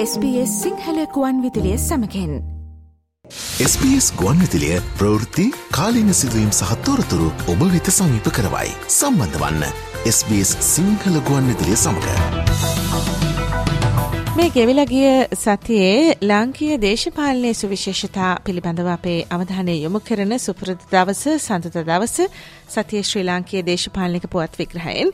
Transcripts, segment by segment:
SBS සිංහලකුවන් විදිලිය සමකෙන් SBS ගුවන් විතිලිය ප්‍රවෘත්ති කාලීන සිදුවීම් සහත්තෝරතුරු ඔබ වෙත සමීප කරවයි. සම්බන්ධ වන්න SBS සිංහල ගුවන් විදිලිය සමඟ. මේ ගෙවිලගිය සතියේ ලාංකීය දේශපාලනය සුවිශේෂතා පිළිබඳව අපේ අවධානය යොමු කරන සුපුරද දවස සඳත දවස සතිය ශ්‍රී ලාංකීය දේශපාලනික පුවත් විග්‍රහයෙන්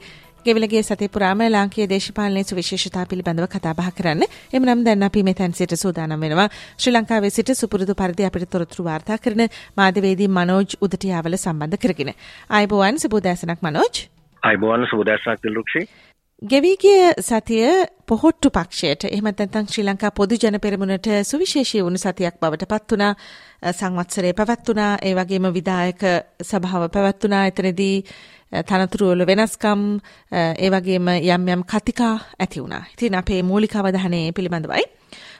ගෙවිලගේ සතේ පුරාම ලාංකීය දේශපාලනයේ සුවිශේෂතා පිළිබඳව කතා බහ කරන්න. එමනම් දැන් අපි මෙතැන් සිට සූදානම් වෙනවා. ශ්‍රී ලංකාවේ සිට සුපුරුදු පරිදි අපිට තොරතුරු වාර්තා කරන මාධ්‍යවේදී මනෝජ් උදටියාවල සම්බන්ධ කරගෙන. ආයුබෝවන් සුබෝදෑසනක් මනෝජ්. ආයුබෝවන් සුබෝදෑසනක් දිල්රුක්ෂි. ගෙවීගිය සතිය පොහොට්ටු පක්ෂයට එහමත් නැත්නම් ශ්‍රී ලංකා පොදු ජන පෙරමුණට සුවිශේෂී වුණු සතියක් බවට පත් වුණා සංවත්සරය පැවැත්වුණා ඒ වගේම විදායක සභාව පැවැත්වුණා එතනදී තනතුරුවල වෙනස්කම් ඒ වගේම යම් යම් කතිකා ඇති වුණා. ඉතින් අපේ මූලික අවධානය පිළිබඳවයි.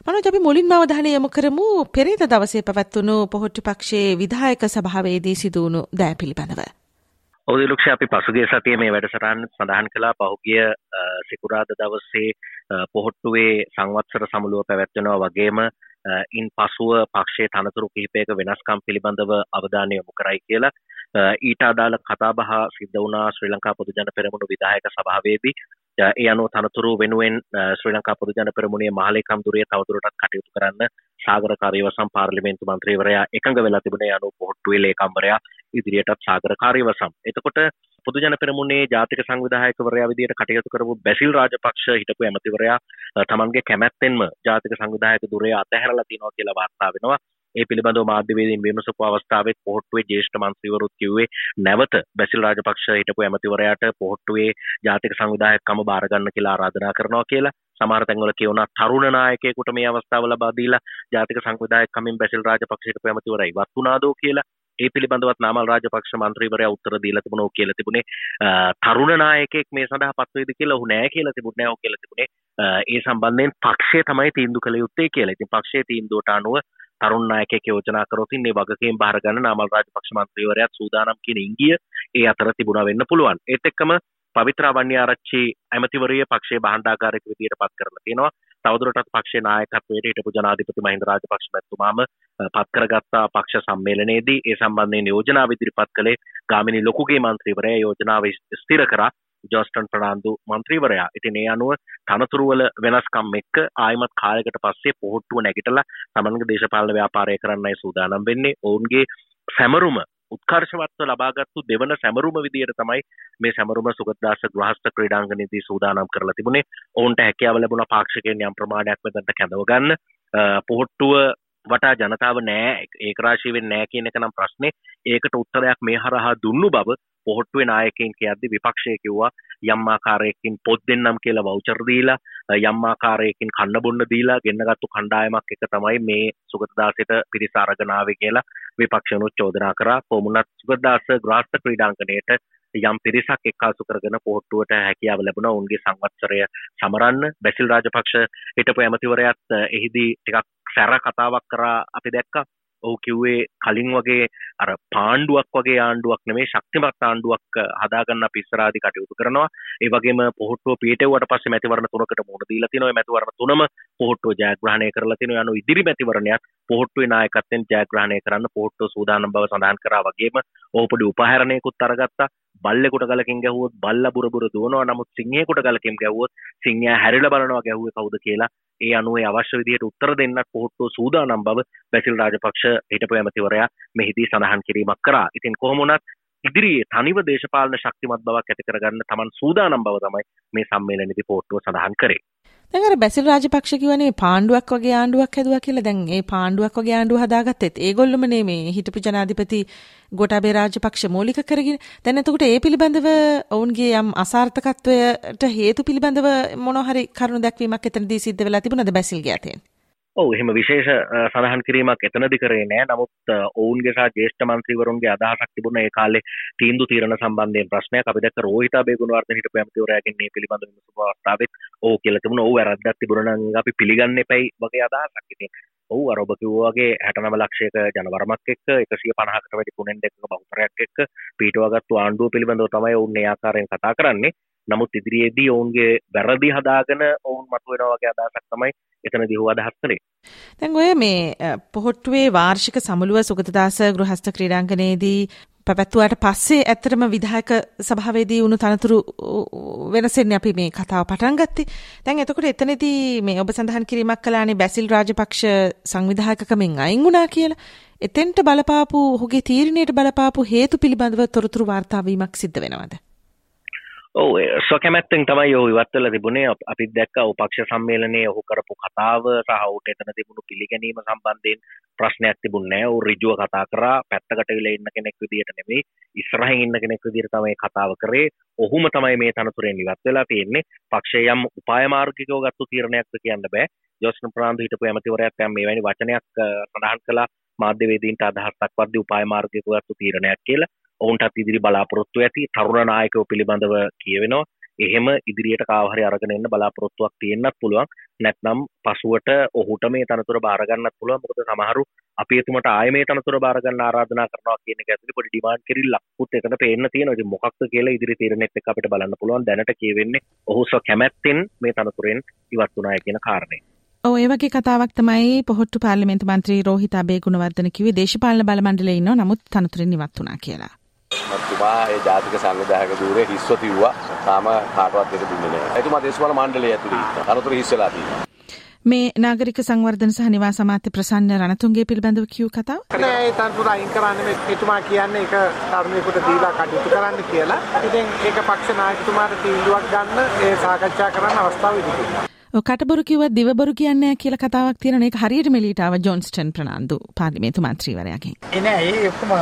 මනෝජ අපි මුලින්ම අවධානය යොමු කරමු පෙරේත දවසේ පැවැත්වුණු පොහොට්ටු පක්ෂයේ විධායක සභාවේදී සිදුවුණු දෑ පිළිබඳව. ඔදිලුක්ෂ අපි පසුගේ සතිය මේ වැඩසටහන් සඳහන් කළා පහුගිය සිකුරාද දවසේ පොහොට්ටුවේ සංවත්සර සමුළුව පැවැත්වෙනවා වගේම ඉන් පසුව පක්ෂයේ තනතුරු කිහිපයක වෙනස්කම් පිළිබඳව අවධානය යොමු කරයි කියලා ඊට අදාළ කතාබහ සිද්ධ වුණා ශ්‍රී ලංකා පොදු ජන පෙරමුණු විදායක සභාවේදී. ඒ අනුව තනතුරු වෙනුවෙන් ශ්‍රී ලංකා පොදු ජන පෙරමුණේ මහලේකම් දුරිය තවදුරටත් කටයුතු කරන්න සාගර කාර්යවසම් පාර්ලිමේන්තු මන්ත්‍රීවරයා එකඟ වෙලා තිබුණේ අනුව පොහොට්ටුවේ ලේකම්වරයා ඉදිරියටත් සාගර කාර්යවසම් එතකොට පොදු ජන පෙරමුණේ ජාතික සංවිධායකවරයා විදියට කටයුතු කරපු බැසිල් රාජපක්ෂ හිටපු ඇමතිවරයා තමන්ගේ කැමැත්තෙන්ම ජාතික සංවිධායක දුරේ අතහැරලා තියෙනවා කියලා වාර්තා වෙනවා. ඒ පිළිබඳව මාධ්‍යවේදීන් විමසපු අවස්ථාවේ පොහොට්ටුවේ ජ්‍යෙෂ්ඨ මන්ත්‍රීවරුත් කිව්වේ නැවත බැසිල් රාජපක්ෂ හිටපු ඇමතිවරයාට පොහොට්ටුවේ ජාතික සංවිධායකකම බාර ගන්න කියලා ආරාධනා කරනවා කියලා. සමහර තැන්වල කියවුණා තරුණ නායකයෙකුට මේ අවස්ථාව ලබා දීලා ජාතික සංවිධායකකමින් බැසිල් රාජපක්ෂ හිටපු ඇමතිවරයා ඉවත් වුණාදෝ කියලා. ඒ පිළිබඳවත් නාමල් රාජපක්ෂ මන්ත්‍රීවරයා උත්තර දීලා තිබුණා කියලා තිබුණේ. තරුණ නායකයෙක් මේ සඳහා පත්වේද කියලා ඔහු නෑ කියලා තිබුණේ ඔහු කියලා තිබුණේ. ඒ සම්බන්ධයෙන් පක්ෂය තමයි තීන්දුව කළ යුත්තේ කියලා. ඉතින් පක්ෂයේ තීන්දුවට අනුව තරුණ නායකයෙක් යෝජනා කරොත් ඉන්නේ වගකීම් බාර ගන්න නාමල් රාජපක්ෂ මන්ත්‍රීවරයාත් සූදානම් කියන ඉංගිය ඒ අතර තිබුණා වෙන්න පුළුවන්. ඒත් එක්කම පවිත්‍රා වන්‍යාරච්චි ඇමතිවරිය පක්ෂයේ බහණ්ඩාකාරක විදියට පත් කරලා තියෙනවා. තවදුරටත් පක්ෂයේ නායකත්වයට හිටපු ජනාධිපති මහින්ද රාජපක්ෂ මැතිතුමාම පත් කරගත්තා පක්ෂ සම්මේලනයේදී ඒ සම්බන්ධයෙන් යෝජනාව ඉදිරිපත් කළේ ගාමිණී ලොකුගේ මන්ත්‍රීවරයා යෝජනාව ස්ථිර කරා ජෝස්ටන් ප්‍රනාාන්දු මන්ත්‍රීවරයා. ඉතින් ඒ අනුව තනතුරුවල වෙනස්කම් එක්ක ආයමත් කාලකට පස්සේ පොහොට්ටුව නැගිටල තමන්ගේ දේශපාලන ව්‍යාපාරය කරන්නයි සූදානම් වෙන්නේ. ඔවුන්ගේ සැමරුම උත්කර්ශවත්ව ලබාගත්තු දෙවන සැමරුම විදියට තමයි මේ සැමරුම සුගදදාස ග්‍රහස්ත ක්‍රඩාංගනදී සූදානම් කරලා තිබුණේ. ඔවුන්ට හැකියාව ලැබුණ පාක්ෂකයෙන් යම් ප්‍රමාණයක් මෙතට කැඳවගන්න පොහොට්ටුව වටා ජනතාව නෑ. ඒකරාශීවෙන් නෑ කියන එක නම් ප්‍රශ්නේ. ඒකට උත්තරයක් මේ හරහා දුන්නු බව පොහොට්ටුවේ නායකයින් කියද්දි විපක්ෂය කිව්වා යම් ආකාරයකින් පොත් දෙන්නම් කියලා වවුචර් දීලා යම් ආකාරයකින් කන්න බොන්න දීලා ගෙන්නගත්තු කණ්ඩායමක් එක තමයි මේ සුගතදාසයට පිරිස අරගෙන ආවේ කියලා විපක්ෂනුත් චෝදනා කරා. කොමුණත් සුගතදාස ග්‍රාස්ත ක්‍රීඩාංගණයට යම් පිරිසක් එක්කාසු කරගෙන පොහොට්ටුවට හැකියාව ලැබුණා. උන්ගේ සංවත්සරය සමරන්න. බැසිල් රාජපක්ෂ හිටපු ඇමතිවරයත් එහිදී ටිකක් සැර කතාවක් කරා අපි දැක්ක. ඔහු කිව්වේ කලින් වගේ අර පාණ්ඩුවක් වගේ ආණ්ඩුවක් නෙමේ ශක්තිමත් ආණ්ඩුවක් හදාගන්න පිස්සරාදි කටයුතු කරනවා. ඒ වගේම පොහොට්ටුව පිටෙව්වට පස්සේ මැතිවරණ තුනකට මුහුණ දීලා තිනවා. ඒ මැතිවරණ තුනම පොහොට්ටුව ජයග්‍රහණය කරලා තිනවා. යනු ඉදිරි මැතිවරණයක් පොහොට්ටුවේ නායකත්වයෙන් ජයග්‍රහණය කරන්න පොහොට්ටුව සූදානම් බව සඳහන් කරා වගේම ඔහු පොඩි උපහරණයකුත් අරගත්තා. බල්ලෙකුට ගලකින් ගැහුවොත් බල්ල බුර බුර දුවනවා නමුත් සිංහයෙකුට ගලකින් ගැහුවොත් සිංහයා හැරිලා බලනවා ගැහුවේ කවුද කියලා ඒ අනුව අවශ්‍ය විදිහට උත්තර දෙන්නත් පොහොට්ටුව සූදානම් බව බැසිල් රාජපක්ෂ හිටපු ඇමතිවරයා මෙහිදී සඳහන් කිරීමක් කරා. ඉතින් කොහොම වුණත් ඉදිරියේ තනිව දේශපාලන ශක්තිමත් බවක් ඇති කරගන්න තමන් සූදානම් බව තමයි මේ සම්මේලනයේදී පොහොට්ටුව සඳහන් කරේ. දැන් අර බැසිල් රාජපක්ෂ කියවනේ පාණ්ඩුවක් වගේ ආණ්ඩුවක් හැදුවා කියලා. දැන් ඒ පාණ්ඩුවක් වගේ ආණ්ඩුව හදාගත්තෙත් ඒගොල්ලොම නේ මේ හිටපු ජනාධිපති ගොටාබේ රාජපක්ෂ මූලික කරගෙන. දැන් එතකොට ඒ පිළිබඳව ඔවුන්ගේ යම් අසාර්ථකත්වයට හේතු පිළිබඳව මොන හරි කරුණු දැක්වීමක් එතනදී සිද්ධ වෙලා තිබුණාද බැසිල්ගේ අතෙන්? ඔව එහෙම විශේෂ සඳහන් කිරීමක් එතනදි කරේ නෑ. නමුත් ඔවුන්ගේ සහ ජේෂ්ඨ මන්ත්‍රීවරුන්ගේ අදහසක් තිබුණ ඒ කාලේ තීන්දුව తీරන සම්බන්ධයෙන් ප්‍රශ්නයක්. අපි දැක්ක රෝහිත බේගුණවර්ධන හිටපු ඇමතිවරයාගෙන් මේ පිළිබඳව විමසපු අවස්ථාවේ ඔව් කියලා තිබුණා. ඔව් වැරද්දක් තිබුණා නම් අපි පිළිගන්න එපයි වගේ අදහසක් ඉතින්. ඔව් අර ඔබ කිව්වා වගේ 69 ලක්ෂයක ජනවරමක් එක්ක 150කට වැඩි පුනෙන් දෙකක බහුතරයක් එක්ක පීටුවාගත්තු ආණ්ඩුව පිළිබඳව තමයි ඔවුන් ඒ ආකාරයෙන් කතා කරන්නේ. නමුත් ඉදිරියේදී ඔවුන්ගේ වැරදි හදාගෙන ඔවුන් මතුවෙනවා වගේ අදහසක් තමයි එතනදී හුව අදහස් කරේ. දැන් ඔය මේ පොහොට්ටුවේ වාර්ෂික සමුළුව සුගතදාස ගෘහස්ත ක්‍රීඩාංගණයේදී පැවැත්වුවාට පස්සේ ඇත්තටම විධායක සභාවේදී වුණු තනතුරු වෙනසෙන්නේ අපි මේ කතාව පටන් ගත්තේ. දැන් එතකොට එතනදී මේ ඔබ සඳහන් කිරීමක් කළානේ බැසිල් රාජපක්ෂ සංවිධායකකමෙන් අයින් වුණා කියලා. එතෙන්ට බලපාපු ඔහුගේ තීරණයට බලපාපු හේතු පිළිබඳව තොරතුරු වාර්තා වීමක් සිද්ධ වෙනවද? ඔව ස්වකැමැත්තෙන් තමයි ඔහු ඉවත්වල තිබුණේ අපිත් දැක්ක උපක්ෂ සම්මේලනයේ ඔහු කරපු කතාව සහ ඔහුට එතන තිබුණු පිළිගැනීම සම්බන්ධයෙන් ප්‍රශ්නයක් තිබුණේ නැහැ. ඔහු ඍජුව කතා කරා පැත්තකට විලා ඉන්න කෙනෙක් විදියට නෙමෙයි ඉස්සරහින් ඉන්න කෙනෙක් විදියට තමයි කතාව කරේ. ඔහුම තමයි මේ තනතුරෙන් ඉවත් වෙලා තියෙන්නේ. පක්ෂය යම් උපාය මාර්ගිකව ගත්තු තීරණයක්ද කියන්න බෑ. ජෝස්න ප්‍රනාන්දු හිටපු ඇමතිවරයාත් යම් මේ වැනි වචනයක් සඳහන් කළා මාධ්‍යවේදීන්ට අදහස් දක්වද්දී උපාය මාර්ගිකව ගත්තු තීරණයක් කියලා. ඔවුන්ටත් ඉදිරි බලාපොරොත්තු ඇති තරුණ නායකව පිළිබඳව කියවෙනවා. එහෙම ඉදිරියට කාවහරි අරගෙන එන්න බලාපොරොත්තුවක් තියෙන්නත් පුළුවන්. නැත්නම් පසුවට ඔහුට මේ තනතුර බාරගන්නත් පුළුවන්. මොකද සමහරු අපි එතුමට ආය මේ තනතුර බාරගන්න ආරාධනා කරනවා කියන එක ඇතුලේ පොඩි ඩිමාන්ඩ් කිරිල්ලක්කුත් එතන පේන්න තියෙනවා. ඉතින් මොකක්ද කියලා ඉදිරි තීරණෙත් එක්ක අපිට බලන්න පුළුවන්. දැනට කියවෙන්නේ ඔහු සො කැමැත්තෙන් මේ තනතුරෙන් ඉවත් වුණාය කියන කාරණේ. ඔව් ඒ වගේ කතාවක් තමයි පොහොට්ටු පාර්ලිමේන්තු මන්ත්‍රී රෝහිත අබේ ගුණවර්ධන කිව්වේ. දේශපාලන බල මණ්ඩලයේ ඉන්නවා. නමුත් තනතුරෙන් ඉවත් වුණා කියලා. මතුමා ඒ ජාතික සංවිධායක ධූරය හිස්ව තිව්වා. තාම කාටවත් දෙක දුන්නේ නැහැ. එතුමා දේශපාලන මණ්ඩලය ඇතුලේ ඉන්නවා. තනතුරු හිස් වෙලා තියෙනවා. මේ නාගරික සංවර්ධන සහ නිවාස අමාත්‍ය ප්‍රසන්න රණතුංගේ පිළිබඳව කියූ කතාව. නෑ ඒ තනතුර අයින් කරන්නේ මේ එතුමා කියන්නේ ඒක තරුණයෙකුට දීලා කටයුතු කරන්න කියලා. ඉතින් ඒක පක්ෂ නායකතුමාට තීන්දුවක් ගන්න ඒ සාකච්ඡා කරන්න අවස්ථාව ඉදිරිපත් කටබොරු කිව්වත් දිවබොරු කියන්නේ කියලා කතාවක් තියෙන එක හරියට මෙලිට ආව ජොන්ස්ටන් ප්‍රනාන්දු පාර්ලිමේන්තු මන්ත්‍රීවරයාගෙන්. එනෑ ඒ ඔක්කොම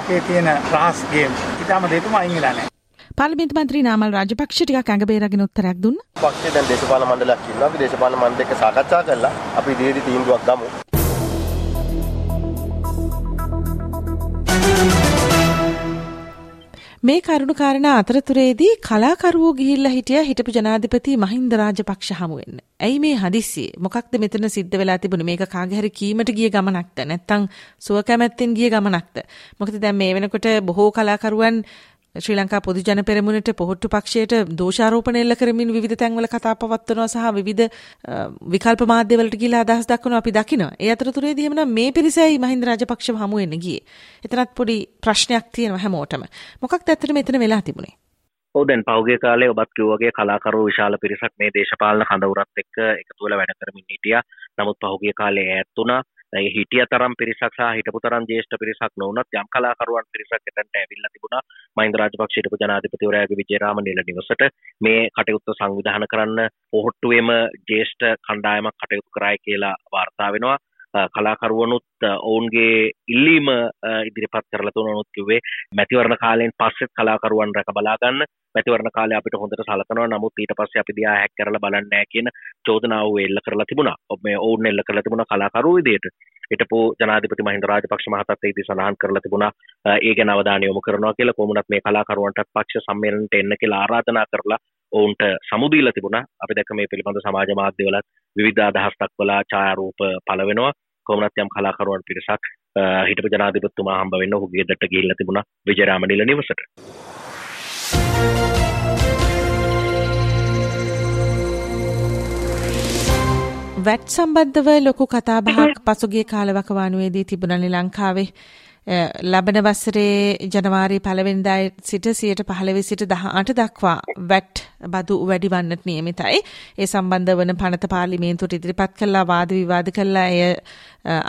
අපේ තියෙන රහස් ගේම්. ඊටම දෙතුම අයින් වෙලා නැහැ. පාර්ලිමේන්තු මන්ත්‍රී නාමල් රාජපක්ෂ ටිකක් ඇඟ බේරගෙන උත්තරයක් දුන්නා. පක්ෂේ දැන් දේශපාලන මණ්ඩලයක් ඉන්නවා. අපි දේශපාලන මණ්ඩලයක සාකච්ඡා කළා. අපි ඉදිරියට තීන්දුවක් ගමු. මේ කරුණු කාරණා අතරතුරේදී කලාකරුවෝ ගිහිල්ලා හිටිය හිටපු ජනාධිපති මහින්ද රාජපක්ෂ හමු වෙන්න. ඇයි මේ හදිස්සියේ? මොකක්ද මෙතන සිද්ධ වෙලා තිබුණේ? මේක කාගේ හරි කීමට ගිය ගමනක්ද? නැත්නම් සුව කැමැත්තෙන් ගිය ගමනක්ද? මොකද දැන් මේ වෙනකොට බොහෝ කලාකරුවන් ශ්‍රී ලංකා පොදු ජන පෙරමුණට පොහොට්ටු පක්ෂයට දෝෂාරෝපණ එල්ල කරමින් විවිධ තැන්වල කතා පවත්වනවා සහ විවිධ විකල්ප මාධ්‍යවලට ගිහිලා අදහස් දක්වනවා අපි දකිනවා. ඒ අතරතුරේදී එමනම් මේ පිරිසයි මහින්ද රාජපක්ෂව හමු වෙන්න ගියේ. එතනත් පොඩි ප්‍රශ්නයක් තියෙනවා හැමෝටම. මොකක්ද ඇත්තට මෙතන වෙලා තිබුණේ? ඔව් දැන් පෞගේ කාලේ ඔබත් කිව්වාගේ කලාකරුවෝ විශාල පිරිසක් මේ දේශපාලන කඳවුරත් එක්ක එකතු වෙලා වැඩ කරමින් හිටියා. නමුත් පහුගිය කාලේ ඈත් වුණා. ඒ හිටිය තරම් පිරිසක් සහ හිටපු තරම් ජේෂ්ඨ පිරිසක් නොවුනත් යම් කලාකරුවන් පිරිසක් එතනට ඇවිල්ලා තිබුණා. මහින්ද රාජපක්ෂ හිටපු ජනාධිපතිවරයාගේ විජේරාම නිල නිවසට මේ කටයුත්ත සංවිධානය කරන්න පොහොට්ටුවේම ජේෂ්ඨ කණ්ඩායමක් කටයුතු කරායි කියලා වාර්තා වෙනවා. කලාකරුවනුත් ඔවුන්ගේ ඉල්ලීම ඉදිරිපත් කරලා තුනනුත් කිව්වේ මැතිවරණ කාලයෙන් පස්සෙත් කලාකරුවන් රැක බලාගන්න මැතිවරණ කාලේ අපිට හොඳට සලකනවා නමුත් ඊට පස්සේ අපි දිහා හැක් කරලා බලන්නේ නැහැ කියන චෝදනාව එල්ල කරලා තිබුණා. මේ ඔවුන් එල්ල කරලා තිබුණා කලාකරුවෝ විදියට. හිටපු ජනාධිපති මහින්ද රාජපක්ෂ මහතාත් ඒදී සඳහන් කරලා තිබුණා ඒ ගැන අවධානය යොමු කරනවා කියලා කොමුණත් මේ කලාකරුවන්ටත් පක්ෂ සම්මේලනට එන්න කියලා ආරාධනා කරලා ඔවුන්ට සමුදීලා තිබුණා. අපි දැක්ක මේ පිළිබඳ සමාජ මාධ්‍යවලත් විවිධ අදහස් දක්වලා ඡායාරූප පළ වෙනවා. කොමනත් යම් කලාකරුවන් පිරිසක් හිටපු ජනාධිපතිතුමා හම්බ වෙන්න ඔහුගේ දට ගිහිල්ලා තිබුණා විජයරාමනිල නිවසට. වැට් සම්බන්ධව ලොකු කතාබහක් පසුගිය කාලවකවානුවේදී තිබුණනි ලංකාවේ ලබන වසරේ ජනවාරි පළවෙනිදා සිට සියයට පහළවෙ සිට දහ අට දක්වා වැට් බදු වැඩි වන්නට නියමිතයි. ඒ සම්බන්ධ වන පනත පාර්ලිමේන්තුවට ඉදිරිපත් කළා වාද විවාද කළා එය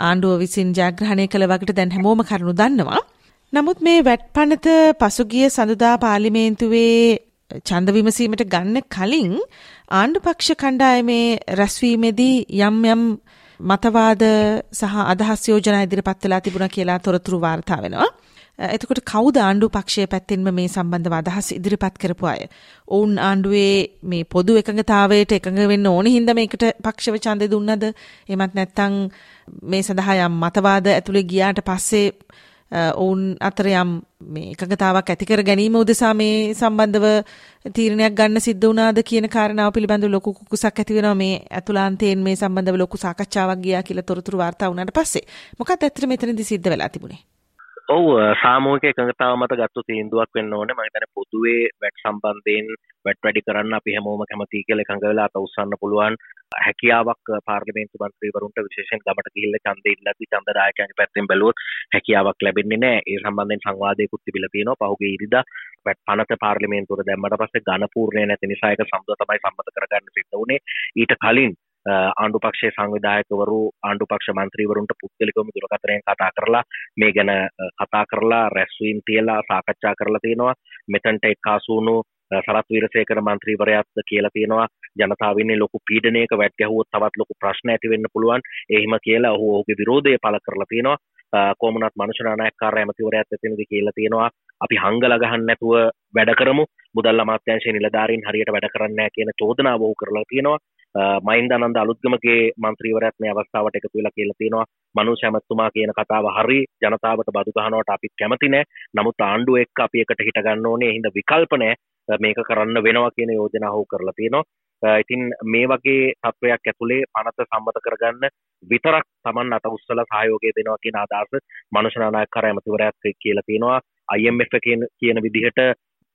ආණ්ඩුව විසින් ජයග්‍රහණය කළ වකට දැන් හැමෝම කරුණු දන්නවා. නමුත් මේ වැට් පනත පසුගිය සඳුදා පාර්ලිමේන්තුවේ ඡන්ද විමසීමට ගන්න කලින් ආණ්ඩු පක්ෂ කණ්ඩායමේ රැස්වීමේදී යම් යම් මතවාද සහ අදහස් යෝජනා ඉදිරිපත් වෙලා තිබුණා කියලා තොරතුරු වාර්තා වෙනවා. එතකොට කවුද ආණ්ඩු පක්ෂය පැත්තෙන්ම මේ සම්බන්ධව අදහස් ඉදිරිපත් කරපු අය? ඔවුන් ආණ්ඩුවේ මේ පොදු එකඟතාවයට එකඟ වෙන්න ඕන හින්දා මේකට පක්ෂව ඡන්දෙ දුන්නද? එහෙමත් නැත්නම් මේ සඳහා යම් මතවාද ඇතුලේ ගියාට පස්සේ ඔවුන් අතර යම් මේ එකඟතාවක් ඇති කර ගැනීම උදෙසා මේ සම්බන්ධව තීරණයක් ගන්න සිද්ධ වුණාද කියන කාරණාව පිළිබඳව ලොකු කුකුසක් ඇති වෙනවා. මේ අතුලාන්තයෙන් මේ සම්බන්ධව ලොකු සාකච්ඡාවක් ගියා කියලා තොරතුරු වාර්තා වුණාට පස්සේ. මොකක්ද ඇත්තට මෙතනදී සිද්ධ වෙලා තිබුණේ? ඔවු සාමූක එකඟතාව මත ගත්තු තීන්දුවක් වෙන්න ඕන. මහිතන පොදුවේ වැට් සම්බන්ධයෙන් වැට් වැඩි කරන්න අපි හැමෝම කැමති කියල එකඟ වෙලා අත උත්සන්න පුළුවන්. හැකියාවක් පාර්ලිමේන්තු මන්ත්‍රීවරුන්ට විශේෂෙන් ගමට කිල්ල චන්ද ඉල්ලති චන්දරායකයන් පැත්තිෙන් බැලුවොත් හැකියාවක් ලැබෙන්නේ නෑ. ඒ සම්බන්ධයෙන් සංවාදයකුත් තිබිල තියෙනවා. පහුගේ ඉරිදා වැට් පනත පාර්ලිමේන්තුර දැම්මට පස්සේ ගණපූර්ණය නැති නිසායක සම්ද තමයි සම්මත කරගන්න සිද්ධ වුණේ. ඊට කලින් ආණ්ඩු පක්ෂේ සංවිධායකවරු ආණ්ඩු පක්ෂ මන්ත්‍රීවරුන්ට පුද්ගලිකවම දුරකථනයෙන් කතා කරලා මේ ගැන කතා කරලා රැස්වීම් තියලා සාකච්ඡා කරලා තියෙනවා. මෙතන්ට එක්කාසුණු සරත් වීරසේකර මන්ත්‍රීවරයාත් කියලා තියෙනවා. ජනතාවන්නේ ලොකු පීඩනයක වැට්ගැහුවොත් තවත් ලොකු ප්‍රශ්න ඇති වෙන්න පුළුවන්. එහෙම කියලා ඔහු ඔහුගේ විරෝධය පළ කරලා තියෙනවා. කොමනත් මනුෂනානයක්කාර ඇමතිවරයත් ඇතිනද කියලා තියෙනවා. අපි හංගල ගහන්න නැතුව වැඩ කරමු. මුදල් අමාත්‍යංශය නිලධාරීන් හරියට වැඩ කරන්න කියන චෝදනාව ඔහු කරලා තියෙනවා. මයින්ද අනන්ද අලුත්ගමගේ මන්ත්‍රීවරත්නය අවස්ථාවට එකතු වෙලා කියලා තියෙනවා. මනු සැමත්තුමා කියන කතාව හරි ජනතාවට බදු ගහනවට අපි කැමතිනෑ නමුත් ආණ්ඩුව එක් අපි එකට හිටගන්න ඕනේ. හිද විකල්පනෑ මේක කරන්න වෙනවා කියන යෝජනාහෝ කරලා තියෙනවා. ඉතින් මේ වගේ තත්ත්වයක් ඇතුළේ පනත සම්මත කරගන්න විතරක් තමන් අත උස්සල සහයෝගය දෙනවා කියන අදහස මනුෂනානායක් කර ඇමතිවරයක් කියලා තියෙනවා. IMF කියන විදිහට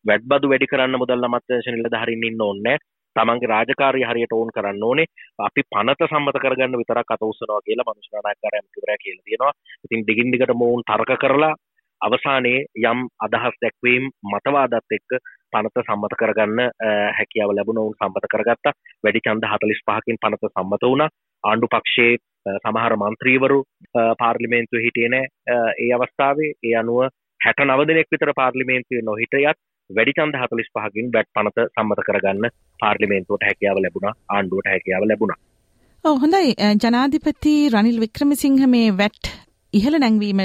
වැඩබදු වැඩි කරන්න මුදල් අමත්වේශ නිලධහරින් ඉන්න ඕන්නෑ තමන්ගේ රාජකාරය හරියට ඕන් කරන්න ඕනේ. අපි පනත සම්මත කරගන්න විතරක් අත උස්සනවා කියලා මනුෂ්‍යනායකර ඇමතිවරයා කියලා තියෙනවා. ඉතින් දිගින් දිගට මොවුන් තර්ක කරලා අවසානයේ යම් අදහස් දැක්වීම් මතවාදත් එක්ක පනත සම්මත කරගන්න හැකියාව ලැබුණ. ඔවුන් සම්මත කරගත්තා. වැඩි චන්ද හතලිස් පහකින් පනත සම්මත වුණ. ආණ්ඩු පක්ෂයේ සමහර මන්ත්‍රීවරු පාර්ලිමේන්තුව හිටියන ඒ අවස්ථාවේ ඒ අනුව හැට නව දෙනෙක් විතර පාර්ලිමේන්තුවේ නොහිටයත් වැඩි චන්ද හතලිස් පහකින් බැට් පනත සම්මත කරගන්න පාර්ලිමේන්තුවට හැකියාව ලැබුණ ආණ්ඩුවට හැකියාව ලැබුණ. හොඳයි. ජනාධිපති රනිල් වික්‍රමසිංහ මේ වැට් ඉහළ නැංවීම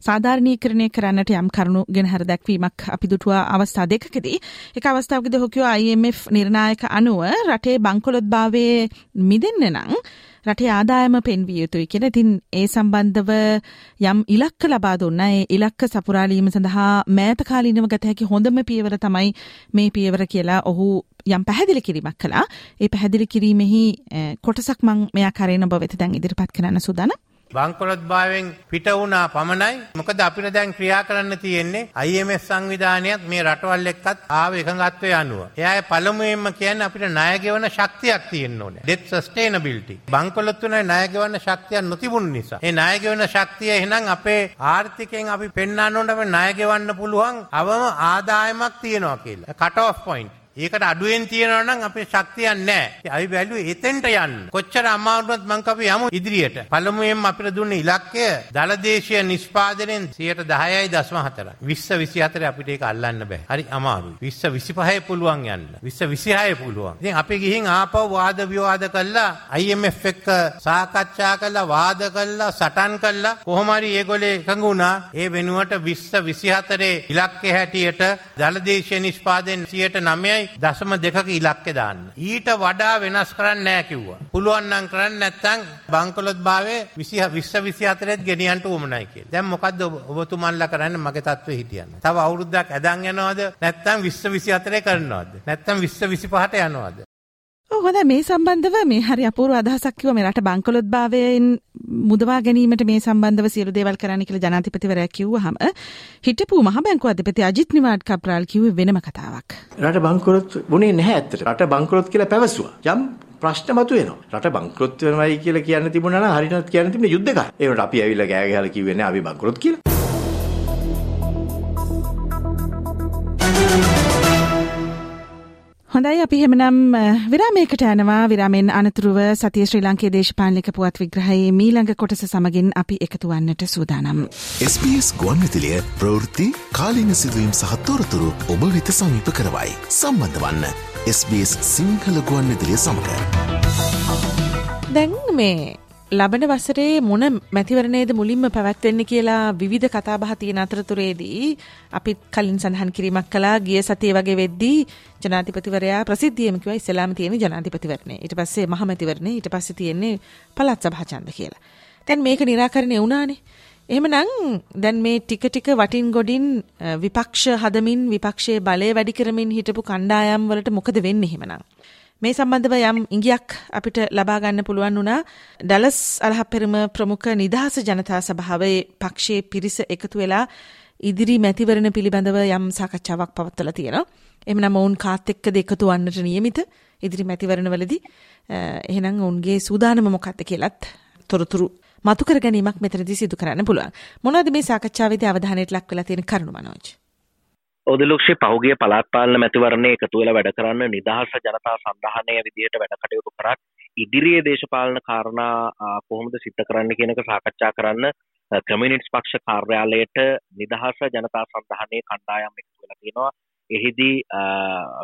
සාධාරණීකරණය කරන්නට යම් කරුණු ගෙනහර දැක්වීමක් අපි දුටුවා අවස්ථා දෙකකදී. එක අවස්ථාවකද හොකියෝ IMF නිර්ණායක අනුව රටේ බංකොලොත් භාවය මිදෙන්න නං රටේ ආදායම පෙන්විය යුතුයි කියලා. ඉතින් ඒ සම්බන්ධව යම් ඉලක්ක ලබා දුන්න ඒ ඉලක්ක සපුරාලීම සඳහා මෑත කාලීනව ගත හැකි හොඳම පියවර තමයි මේ පියවර කියලා ඔහු යම් පැහැදිලි කිරීමක් කළා. ඒ පැහැදිලි කිරීමෙහි කොටසක් මම මෙයා කරේන ඔබ වෙත දැන් ඉදිරිපත් කරන්න සූදානම්. බංකොලොත් භාවයෙන් පිට වුණා පමණයි මොකද අපිට දැන් ක්‍රියා කරන්න තියෙන්නේ IMF සංවිධානයත් මේ රටවල් එක්කත් ආව එකඟත්වය අනුව. එයාගේ පළමුවෙන්ම කියන්නේ අපිට ණය ගෙවන ශක්තියක් තියෙන්න ඕනේ. debt sustainability. බංකොලොත් තුනේ ණය ගෙවන ශක්තියක් නොතිබුණු නිසා. ඒ ණය ගෙවන ශක්තිය එහෙනම් අපේ ආර්ථිකයෙන් අපි පෙන්වන්න ඕනේ අපි ණය ගෙවන්න පුළුවන් අවම ආදායමක් තියෙනවා කියලා. cut off point. ඒකට අඩුවෙන් තියෙනවා නම් අපේ ශක්තියක් නැහැ. අපි බැලුවේ එතෙන්ට යන්න. කොච්චර අමාරුවත් මං කපි යමු ඉදිරියට. පළමුවෙන්ම අපිට දුන්න ඉලක්කය දලදේශීය නිෂ්පාදනයෙන් 10.4යි 20 24 අපිට ඒක අල්ලන්න බෑ. හරි අමාරුයි. 20 25 පුළුවන් යන්න. 20 26 පුළුවන්. ඉතින් අපි ගිහින් ආපහු වාද විවාද කළා IMF එක්ක සාකච්ඡා කළා වාද කළා සටන් කළා කොහොම හරි ඒගොල්ලේ එකඟ වුණා. ඒ වෙනුවට 20 24 ඉලක්කය හැටියට දලදේශීය නිෂ්පාදනයෙන් 9යි දශම දෙකක ඉලක්කෙ දාන්න. ඊට වඩා වෙනස් කරන්න නෑ කිව්වා. පුළුවන් නම් කරන්න නැත්නම් බංකොලොත් භාවයේ 20 20 24ත් ගෙනියන්න උවමනයි කියලා. දැන් මොකද්ද ඔබතුමන්ලා කරන්නේ මගේ තත්ත්වෙ හිටියන්න. තව අවුරුද්දක් ඇදන් යනවද නැත්නම් 20 24 කරනවද? නැත්නම් 20 25ට යනවද? හොඳ මේ සම්බන්ධව මේ හරි අපූර්ව අදහසක් කිව්ව මේ රට බංකොලොත් භාවයෙන් මුදවා ගැනීමට මේ සම්බන්ධව සියලු දේවල් කරන්න කියලා ජනාධිපතිවරයා කිව්වහම හිටපු මහ බැංකුව අධිපති අජිත් නිවාඩ් කප්රාල් කිව්වේ වෙනම කතාවක්. රට බංකොලොත් වුණේ නැහැ ඇත්තට. රට බංකොලොත් කියලා පැවසුවා. යම් ප්‍රශ්න මතුවෙනවා. රට බංකොලොත් වෙනවයි කියලා කියන්න තිබුණා නම් හරියට කියන්න තිබුණේ යුද්ධකාරය. ඒකට අපි ඇවිල්ලා ගෑ ගහලා කිව්වේ නෑ අපි බංකොලොත් කියලා. හොඳයි අපි හෙමනම් විරාමයකට යනවා විරාමෙන් අනතුරුව සතිය ශ්‍රී ලංකේ දේශපාලනික පුවත් විග්‍රහයේ මීළඟ කොටස සමගින් අපි එකතු වන්නට සූදානම්. SBS ගුවන්විතිලිය ප්‍රවෘත්ති කාලීන සිදුවීම් සහ තොරතුරු ඔබ වෙත සමීප කරවයි. සම්බන්ධ වන්න SBS සිංහල ගුවන්විතිලිය සමඟ. දැන් මේ ලබන වසරේ මොන මැතිවරණයේද මුලින්ම පැවැත්වෙන්න කියලා විවිධ කතාබහ තියෙන අතරතුරේදී අපිත් කලින් සඳහන් කිරීමක් කළා ගිය සතිය වගේ වෙද්දී ජනාධිපතිවරයා ප්‍රසිද්ධියම කිව්වා ඉස්සලාම තියෙන ජනාධිපතිවරණය. ඊට පස්සේ මහමැතිවරණය ඊට පස්සේ තියෙන්නේ පළාත් සභා ඡන්ද කියලා. දැන් මේක निराකරණය වුණානේ. එහෙමනම් දැන් මේ ටික ටික වටින් ගොඩින් විපක්ෂ හදමින් විපක්ෂයේ බලය වැඩි කරමින් හිටපු කණ්ඩායම් වලට මොකද වෙන්නේ එහෙමනම්? මේ සම්බන්ධව යම් ඉංගියක් අපිට ලබා ගන්න පුළුවන් වුණා ඩලස් අලහප්පෙරම ප්‍රමුඛ නිදහස ජනතා සභාවේ පක්ෂයේ පිරිස එකතු වෙලා ඉදිරි මැතිවරණ පිළිබඳව යම් සාකච්ඡාවක් පවත්වලා තියෙනවා. එhmenan ඔවුන් කාත් එක්කද එකතු වන්නට නියමිත ඉදිරි මැතිවරණවලදී එහෙනම් ඔවුන්ගේ සූදානම මොකක්ද කියලත් තොරතුරු මතු කර ගැනීමක් මෙතනදී සිදු කරන්න පුළුවන්. මොනවද මේ සාකච්ඡාවේදී අවධානයට ලක් වෙලා තියෙන කරුණු මනෝජ්? ඔදලුක්ෂි පහුගේ පලාත්පාලන මැතිවරණය එකතු වෙලා වැඩ කරන්න නිදහස ජනතා සන්ධානය විදිහට වැඩ කටයුතු කරත් ඉදිරියේ දේශපාලන කාරණා කොහොමද සිද්ධ කරන්න කියනක සාකච්ඡා කරන්න කමිනිටස් පක්ෂ කාර්යාලයට නිදහස ජනතා සන්ධානය කණ්ඩායම් එකතු වෙලා තියෙනවා. එහිදී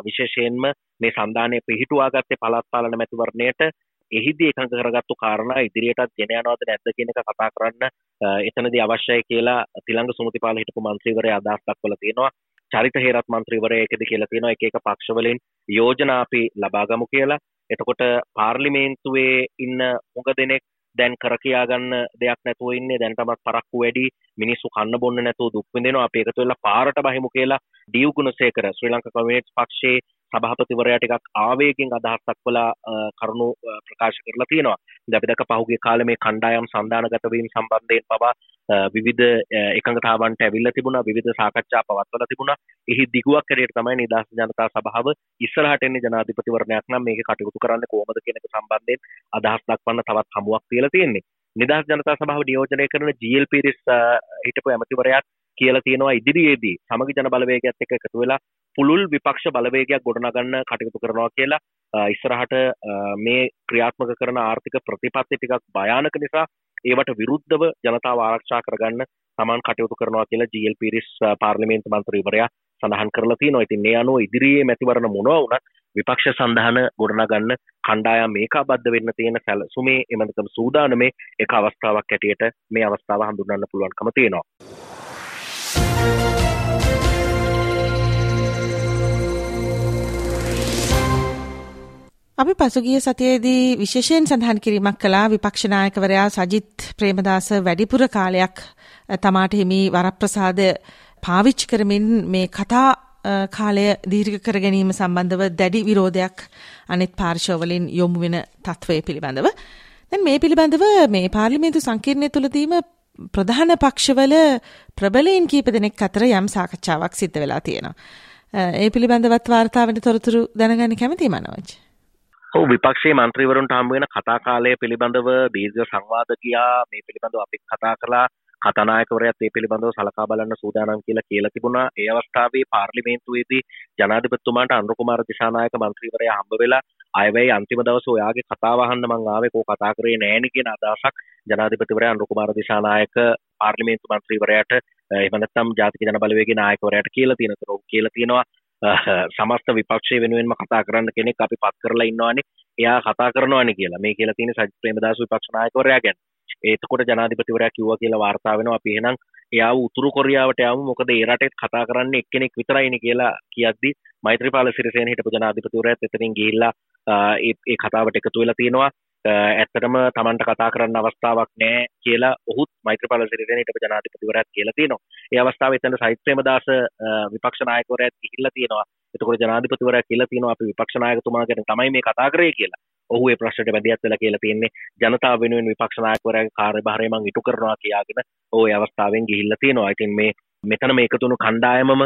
විශේෂයෙන්ම මේ සන්ධානය පිහිටුවාගත්තේ පළත්පාලන මැතිවරණයට. එහිදී එකඟ කරගත්තු කාරණා ඉදිරියටත් ගෙන යනවද නැද්ද කියන එක කතා කරන්න එතනදී අවශ්‍යයි කියලා තිලංග සුමතිපාල හිටපු මන්ත්‍රීවරයා අදහස් දක්වලා තියෙනවා. චරිත හේරත් මන්ත්‍රීවරයකද කියලා තියෙනවා. එක එක පක්ෂවලින් යෝජනා අපි ලබාගමු කියලා. එතකොට පාර්ලිමේන්තුවේ ඉන්න හුඟ දෙනෙක් දැන් කර කියාගන්න දෙයක් නැතුව ඉන්නේ. දැන් තමත් පරක්කු වැඩි මිනිස්සු කන්න බොන්න නැතුව දුක් විඳිනවා. අපි එකතු වෙලා පාරට බහිමු කියලා ඩියු ගුණසේකර ශ්‍රී ලංකා කමියුනිස්ට් පක්ෂයේ සභාපතිවරයා ටිකක් ආවේගෙන් අදහස් දක්වලා කරුණු ප්‍රකාශ කරලා තියෙනවා. ඉතින් අපි දැක පහුගිය කාලේ මේ කණ්ඩායම් සන්දානගත වීම සම්බන්ධයෙන් පවා විවිධ එකඟතාවන්ට ඇවිල්ලා තිබුණා විවිධ සාකච්ඡා පවත්වලා තිබුණා. එහි දිගුවක් හැටියට තමයි නිදහස් ජනතා සභාව ඉස්සරහට එන්නේ ජනාධිපතිවරණයක් නම් මේක කටයුතු කරන්න කොහොමද කියන එක සම්බන්ධයෙන් අදහස් දක්වන්න තවත් හමුවක් තියලා තියෙන්නේ. නිදහස් ජනතා සභාව නියෝජනය කරන GL පිරිස් හිටපු ඇමතිවරයාත් කියලා තියෙනවා ඉදිරියේදී සමගි ජන බලවේගයත් එක්ක එකතු වෙලා පුළුල් විපක්ෂ බලවේගයක් ගොඩනගන්න කටයුතු කරනවා කියලා ඉස්සරහට මේ ක්‍රියාත්මක කරන ආර්ථික ප්‍රතිපත්ති ටිකක් භයානක නිසා ඒවට විරුද්ධව ජනතාව ආරක්ෂා කරගන්න තමන් කටයුතු කරනවා කියලා ජීල් පිරිස් පාර්ලිමේන්තු මන්ත්‍රීවරයා සඳහන් කරලා තියෙනවා. ඉතින් මේ අනුව ඉදිරියේ මැතිවරණ මොනවා වුණත් විපක්ෂ සඳහන ගොඩනගන්න කණ්ඩායම් මේකාබද්ධ වෙන්න තියෙන සැලසුමේ එමන්තම සූදානමේ එක අවස්ථාවක් හැටියට මේ අවස්ථාව හඳුන්වන්න පුළුවන්කම තියෙනවා. අපි පසුගිය සතියේදී විශේෂයෙන් සඳහන් කිරීමක් කළා විපක්ෂ නායකවරයා සජිත් ප්‍රේමදාස වැඩිපුර කාලයක් තමාට හිමි වරප්‍රසාද පාවිච්චි කරමින් මේ කතා කාලය දීර්ඝ කර ගැනීම සම්බන්ධව දැඩි විරෝධයක් අනෙත් පාර්ශවවලින් යොමු වෙන තත්ත්වය පිළිබඳව. දැන් මේ පිළිබඳව මේ පාර්ලිමේන්තු සංකීර්ණය තුළදීම ප්‍රධාන පක්ෂවල ප්‍රබලයින් කීප දෙනෙක් අතර යම් සාකච්ඡාවක් සිද්ධ වෙලා තියෙනවා. ඒ පිළිබඳවත් වාර්තාවට තොරතුරු දැනගන්න කැමතියි මනෝජ්. ඔව් විපක්ෂයේ මන්ත්‍රීවරුන්ට හම්බ වෙන කතා කාලය පිළිබඳව දීර්ඝ සංවාද ගියා මේ පිළිබඳව අපි කතා කළා කතානායකවරයාත් මේ පිළිබඳව සලකා බලන්න සූදානම් කියලා කියලා තිබුණා. ඒ අවස්ථාවේ පාර්ලිමේන්තුවේදී ජනාධිපතිතුමාට අනුර කුමාර දිසානායක මන්ත්‍රීවරයා හම්බ වෙලා අයවැයි අන්තිම දවසේ ඔයාගේ කතාව අහන්න මං ආවේ කෝ කතා කරේ නෑනේ කියන අදහසක් ජනාධිපතිවරයා අනුර කුමාර දිසානායක පාර්ලිමේන්තු මන්ත්‍රීවරයාට එහෙම නැත්නම් ජාතික ජන බලවේගයේ නායකවරයාට කියලා තියෙනතර කියලා තියෙනවා. සමස්ත විපක්ෂය වෙනුවෙන්ම කතා කරන්න කෙනෙක් අපි පත් කරලා ඉන්නවානේ. එයා කතා කරනවානේ කියලා. මේ කියලා තියෙන සජිත් ප්‍රේමදාස විපක්ෂ නායකවරයා ගැන. ඒතකොට ජනාධිපතිවරයා කිව්වා කියලා වාර්තා වෙනවා අපි එහෙනම් එයාව උතුරු කොරියාවට යමු මොකද ඒ රටේ කතා කරන්නේ එක්කෙනෙක් විතරයිනේ කියලා කියද්දි මෛත්‍රීපාල සිරිසේන හිටපු ජනාධිපතිවරයාත් එතනින් ගිහිල්ලා ඒ කතාවට එකතු වෙලා තියෙනවා ඇත්තටම තමන්ට කතා කරන්න අවස්ථාවක් නෑ කියලා ඔහුත් මෛත්‍රපාල සිරිසේන හිටපු ජනාධිපතිවරයාත් කියලා තියෙනවා. ඒ අවස්ථාවේ එතන සයිත් ප්‍රේමදාස විපක්ෂ නායකවරයාත් ගිහිල්ලා තියෙනවා. එතකොට ජනාධිපතිවරයා කියලා තියෙනවා අපි විපක්ෂ නායකතුමා ගැන තමයි මේ කතා කරේ කියලා. ඔහු ඒ ප්‍රශ්නට මැදිහත් වෙලා කියලා තියෙන්නේ. ජනතාව වෙනුවෙන් විපක්ෂ නායකවරයාගේ කාර්යභාරය මම ඉටු කරනවා කියාගෙන ඔය අවස්ථාවෙන් ගිහිල්ලා තියෙනවා. ඉතින් මේ මෙතන මේකතුුණු කණ්ඩායමම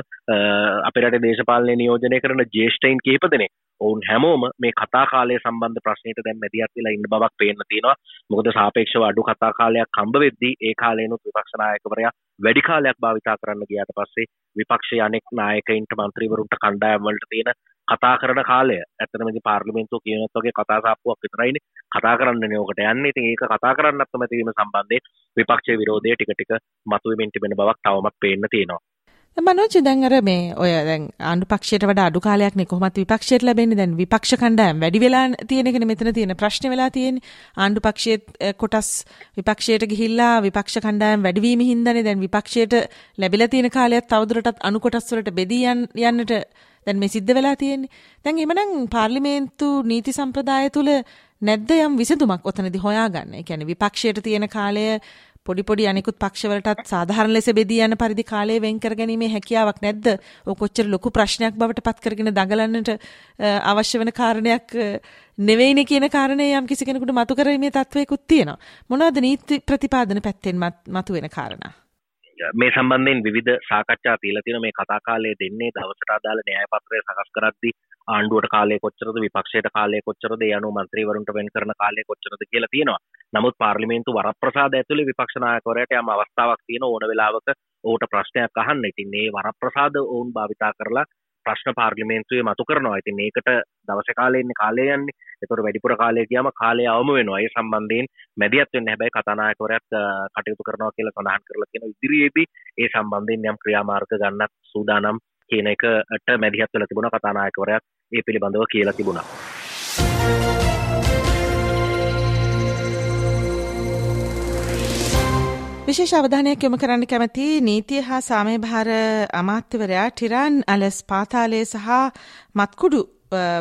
අපිරට දේශපාලනය නියෝජනය කරන ජේෂ්ටයින් කහිප දෙනෙක් ඔවුන් හැමෝම මේ කතා කාලය සම්බන්ධ ප්‍රශ්නයට දැන් මැදිහත් වෙලා ඉන්න බවක් පේන්න තියෙනවා. මොකද සාපේක්ෂව අඩු කතා කාලයක් හම්බ වෙද්දී ඒ කාලේනොත් විපක්ෂ නායකවරයා වැඩි කාලයක් භාවිතා කරන්න ගියාට පස්සේ විපක්ෂයේ අනෙක් නායකයින්ට මන්ත්‍රීවරුන්ට කණ්ඩායම් වලට තියෙන කතා කරන කාලය. ඇත්තටම ඉතින් පාර්ලිමේන්තුව කියනත් වගේ කතා සාප්පුවක් විතරයිනේ කතා කරන්නනේ ඕකට යන්නේ. ඉතින් ඒක කතා කරන්නත් තමයි තියෙන සම්බන්ධයෙන් විපක්ෂයේ විරෝධය ටික ටික මතුවෙමින් තිබෙන බවක් තවමත් පේන්න තියෙනවා. මනෝජ දැන් අර මේ ඔය දැන් ආණ්ඩු පක්ෂයට වඩා අඩු කාලයක් නේ කොහොමත් විපක්ෂයට ලැබෙන්නේ. දැන් විපක්ෂ කණ්ඩායම් වැඩි වෙලා තියෙන එකනේ මෙතන තියෙන ප්‍රශ්නේ වෙලා තියෙන්නේ. ආණ්ඩු පක්ෂයේ කොටස් විපක්ෂයට ගිහිල්ලා විපක්ෂ කණ්ඩායම් වැඩි වීම හින්දානේ දැන් විපක්ෂයට ලැබිලා තියෙන කාලයක් තවදුරටත් අණු කොටස් වලට බෙදී යන්නට දැන් මේ සිද්ධ වෙලා තියෙන්නේ දැන් එමනම් පාර්ලිමේන්තු නීති සම්ප්‍රදාය තුල නැද්ද යම් විසඳුමක් ඔතනදී හොයාගන්න. ඒ කියන්නේ විපක්ෂයට තියෙන කාලය පොඩි පොඩි අනිකුත් පක්ෂවලටත් සාධාරණ ලෙස බෙදී යන පරිදි කාලය වෙන් කර ගැනීමේ හැකියාවක් නැද්ද? ඔය කොච්චර ලොකු ප්‍රශ්නයක් බවට පත් කරගෙන දඟලන්නට අවශ්‍ය වෙන කාරණයක් නෙවෙයිනේ කියන කාරණේ යම් කිසි කෙනෙකුට මතු කරීමේ තත්වයකුත් තියෙනවා. මොනවද නීති ප්‍රතිපාදන පැත්තෙන් මතු වෙන කාරණා? මේ සම්බන්ධයෙන් විධ සාකච්ඡා තිීල තින මේ කතා කාලය දෙන්නේ දවසට අදාල න්‍යාය පත්‍රය සකස් කරද්දි ආණ්ඩුවට කාලය කොච්චරද විපක්ෂයට කාලය කොච්චරද යනු මන්ත්‍රීවරුන්ට වෙන් කරන කාලය කොච්චරද කියලා තියෙනවා. නමුත් පාර්ලිමේන්තු වරප්‍රසාද ඇතුළේ විපක්ෂනායකවරයට යම් අවස්ථාවක් තියෙන ඕන වෙලාවක ඕට ප්‍රශ්නයක් අහන්න. ඉතින් මේ වරප්‍රසාද ඔවුන් භාවිතා කරලා ප්‍රශ්න පාර්ලිමේන්තුවේ මතු කරනවා. ඉතින් ඒකට දවස කාලෙන්නේ කාලය යන්නේ. එතකොට වැඩිපුර කාලය ගියාම කාලය අවම වෙනවා. ඒ සම්බන්ධයෙන් මැදිහත් වෙන්න හැබැයි කතානායකවරයාත් කටයුතු කරනවා කියලා සඳහන් කරලා තියෙනවා ඉදිරියේදී ඒ සම්බන්ධයෙන් යම් ක්‍රියාමාර්ග ගන්නත් සූදානම් කියන එකට මැදිහත් වෙලා තිබුණා කතානායකවරයාත් ඒ පිළිබඳව කියලා තිබුණා. විශේෂ අවධානයක් යොමු කරන්න කැමති නීතිය හා සාමය භාර අමාත්‍යවරයා ටිරන් අලස් පාතාලය සහ මත්කුඩු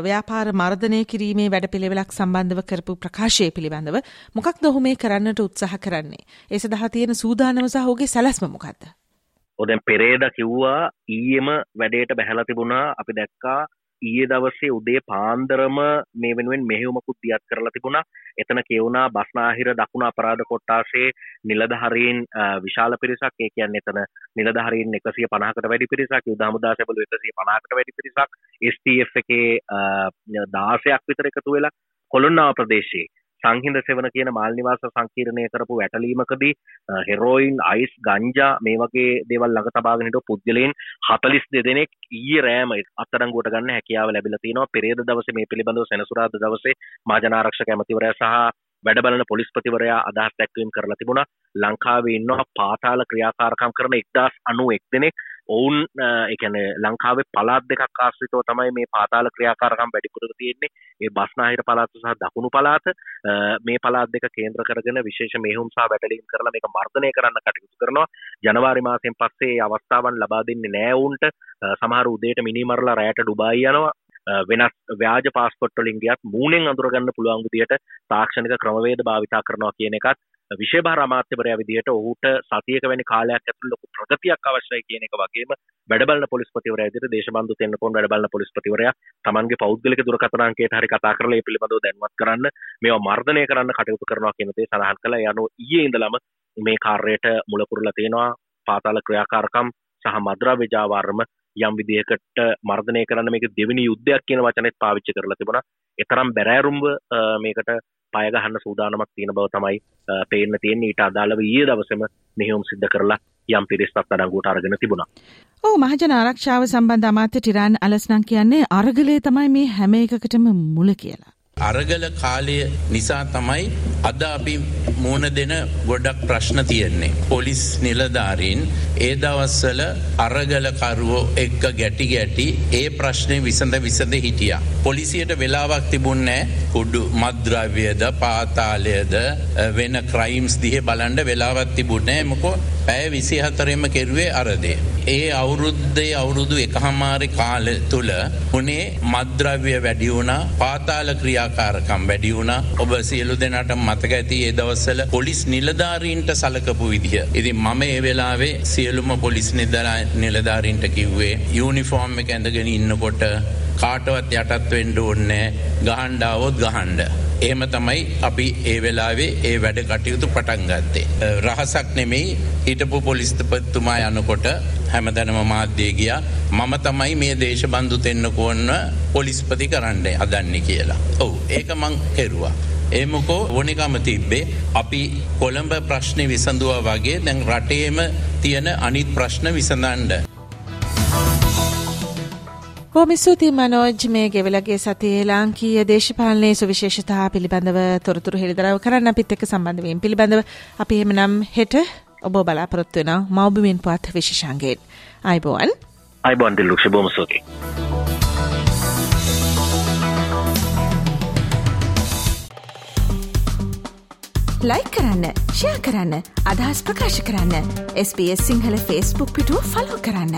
ව්‍යාපාර මර්ධනය කිරීමේ වැඩපිළිවෙලක් සම්බන්ධව කරපු ප්‍රකාශය පිළිබඳව මොකක් දොහු මේ කරන්නට උත්සාහ කරන්නේ. ඒ සඳහා තියෙන සූදානම සහ ඔහුගේ සැලැස්ම මොකක්ද? ඔදැන් පෙරේද කිව්වා ඊයේම වැඩේට බැහැලා තිබුණා අපි දැක්කා ඊයේ දවසේ උදේ පාන්දරම මේ වෙනුවෙන් මෙහෙයුමකුත් දියත් කරලා තිබුණා. එතන කියවුණා බස්නාහිර දකුණ අපරාධ කොට්ටාසේ නිලධහරීන් විශාල පිරිසක් ඒ කියන්නේ එතන නිලධහරීන් 150කට වැඩි පිරිසක් යුද හමුදා සැබළු 150කට වැඩි පිරිසක් STF එකේ 16ක් විතර එකතු වෙලා කොළොන්නාව ප්‍රදේශයේ සංහිඳ සෙවන කියන මාල් නිවාස සංකීර්ණය කරපු වැටලීමකදී හෙරෝයින් අයිස් ගංජා මේ වගේ දේවල් ළඟ තබාගෙන හිටපු පුද්ගලයන් 42 දෙනෙක් ඊයේ රෑම අත්අඩංගුවට ගන්න හැකියාව ලැබිලා තිනවා. පෙරේද දවසේ මේ පිළිබඳව සෙනසුරාදා දවසේ මහජනාරක්ෂක ඇමතිවරයා සහ වැඩ බලන පොලිස්පතිවරයා අදහස් දැක්වීම කරලා තිබුණා. ලංකාවේ ඉන්නවා පාතාල ක්‍රියාකාරකම් කරන 1091 දෙනෙක්. ඔවුන් එකන ලංකාවේ පලාත් දෙකක් ආශ්‍රිතව තමයි මේ පාතාල ක්‍රියාකාරකම් වැඩිපුර තියෙන්නේ. ඒ බස්නාහිර පලාත් සහ දකුණු පලාත මේ පලාත් දෙක කේන්ද්‍ර කරගෙන විශේෂ මෙහුම් සහ වැටලීම් කරලා මේක මර්ධනය කරන්න කටයුතු කරනවා. ජනවාරි මාසයෙන් පස්සේ අවස්ථාවන් ලබා දෙන්නේ නෑ උන්ට සමහර උදේට මිනිමරලා රෑට ඩුබායි යනවා. වෙනස් ව්‍යාජ පාස්පොට්ටලින් ගියත් මූණෙන් අඳුරගන්න පුළුවන් විදියට තාක්ෂණික ක්‍රමවේද භාවිතා කරනවා කියන එකත් විශේභාර අමාත්‍යවරයා විදිහට ඔහුට සතියක වැනි කාලයක් ඇතුළත ලොකු ප්‍රගතියක් අවශ්‍යයි කියන එක වගේම වැඩබලන පොලිස්පතිවරයා විදිහට දේශබන්දු තෙන්නකෝන් වැඩබලන පොලිස්පතිවරයා තමන්ගේ පෞද්ගලික දුරකථන අංකයට හරි කතා කරලා ඒ පිළිබඳව දැනුවත් කරන්න මේවා මර්ධනය කරන්න කටයුතු කරනවා කියන දේ සඳහන් කළා. ඒ අනුව ඊයේ ඉඳලම මේ කාර්යයට මුල පුරලා තියෙනවා පාතාල ක්‍රියාකාරකම් සහ මද්‍රව්‍ය ජාවාරම යම් විදිහකට මර්ධනය කරන්න මේක දෙවෙනි යුද්ධයක් කියන වචනෙත් පාවිච්චි කරලා තිබුණා. එතරම් බැරෑරුම්ව මේකට පය ගහන්න සූදානමක් තියෙන බව තමයි පේන්න තියෙන්නේ. ඊට අදාළව ඊයේ දවසේම මෙහෙයුම් සිද්ධ කරලා යම් පිරිසක් අඩංගුවට අරගෙන තිබුණා. ඔව් මහජන ආරක්ෂාව සම්බන්ධ අමාත්‍ය ටිරාන් අලස්නම් කියන්නේ අරගලය තමයි මේ හැම එකකටම මුල කියලා. අරගල කාලය නිසා තමයි අද අපි මුණ දෙන ගොඩක් ප්‍රශ්න තියෙන්නේ. පොලිස් නිලධාරීන් ඒ දවස්සල අරගලකරුවෝ එක්ක ගැටි ගැටි ඒ ප්‍රශ්නය විසඳ විසඳ හිටිය. පොලිසියට වෙලාවක් තිබුන්නෑ කුඩු මද්‍රව්‍යද පාතාලයද වෙන ක්‍රයිම්ස් දිහ බලන්ඩ වෙලාවත් තිබුණෑ මොකෝ පැය විසි හතරෙම කෙරුවේ අරදේ. ඒ අවුරුද්දේ අවුරුදු එකහමාරි කාල තුළ උනේ මද්‍රව්‍ය වැඩියුණා පාතාල ක්‍රියාකාරකම් වැඩියුණා ඔබ සියලු දෙනට මතක ඇති ඒ දවස්සල පොලිස් නිලධාරීන්ට සලකපු විදිහ. ඉති මම ඒ වෙලාවේ සියලුම පොලිස් නිදර නිලධාරීන්ට කිව්වේ යුනිෆෝර්ම් එක ඇඳගෙන ඉන්නකොට කාටවත් යටත් වෙන්ඩ ඕන්නෑ ගහන්ඩාවොත් ගහන්ඩ. එහෙම තමයි අපි ඒ වෙලාවේ ඒ වැඩ කටයුතු පටන් ගත්තේ. රහසක් නෙමෙයි හිටපු පොලිස්තපත්තුමා යනකොට හැමතැනම මාධ්‍යය ගියා මම තමයි මේ දේශබන්ධු දෙන්නකොන්න පොලිස්පති කරන්න හදන්නේ කියලා. ඔවු ඒක මං කෙරුවා. ඒමකෝ ඕනිකම තිබ්බේ. අපි කොළඹ ප්‍රශ්නය විසඳුව වගේ දැන් රටේම තියෙන අනිත් ප්‍රශ්න විසඳන්ඩ. ස්තුතියි මනෝජ් මේ ගෙවලගේ සතියේ ලාංකීය දේශපාලනයේ සුවිශේෂතා පිළිබඳව තොරතුරු හෙළිදරව් කරන්න අපිත් එක්ක සම්බන්ධ වීම පිළිබඳව අපි එහෙමනම් හෙට ඔබ බලාපොරොත්තු වෙන මව්බිමින් පුවත් විශේෂාංගයෙන්. අයිබෝවන්. අයිබෝන් දිල්ලුක්ෂ බොහොම ස්තුතියි ලයි කරන්න ෂයා කරන්න අදහස් ප්‍රකාශ කරන්න SBS සිංහල ෆස්බුක් පිටුව ෆලෝ කරන්න.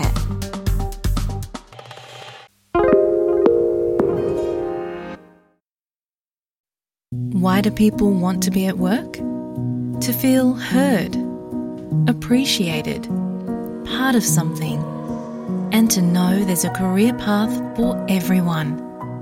Why do people want to be at work? To feel heard appreciated, part of something, and to know there's a career path for everyone.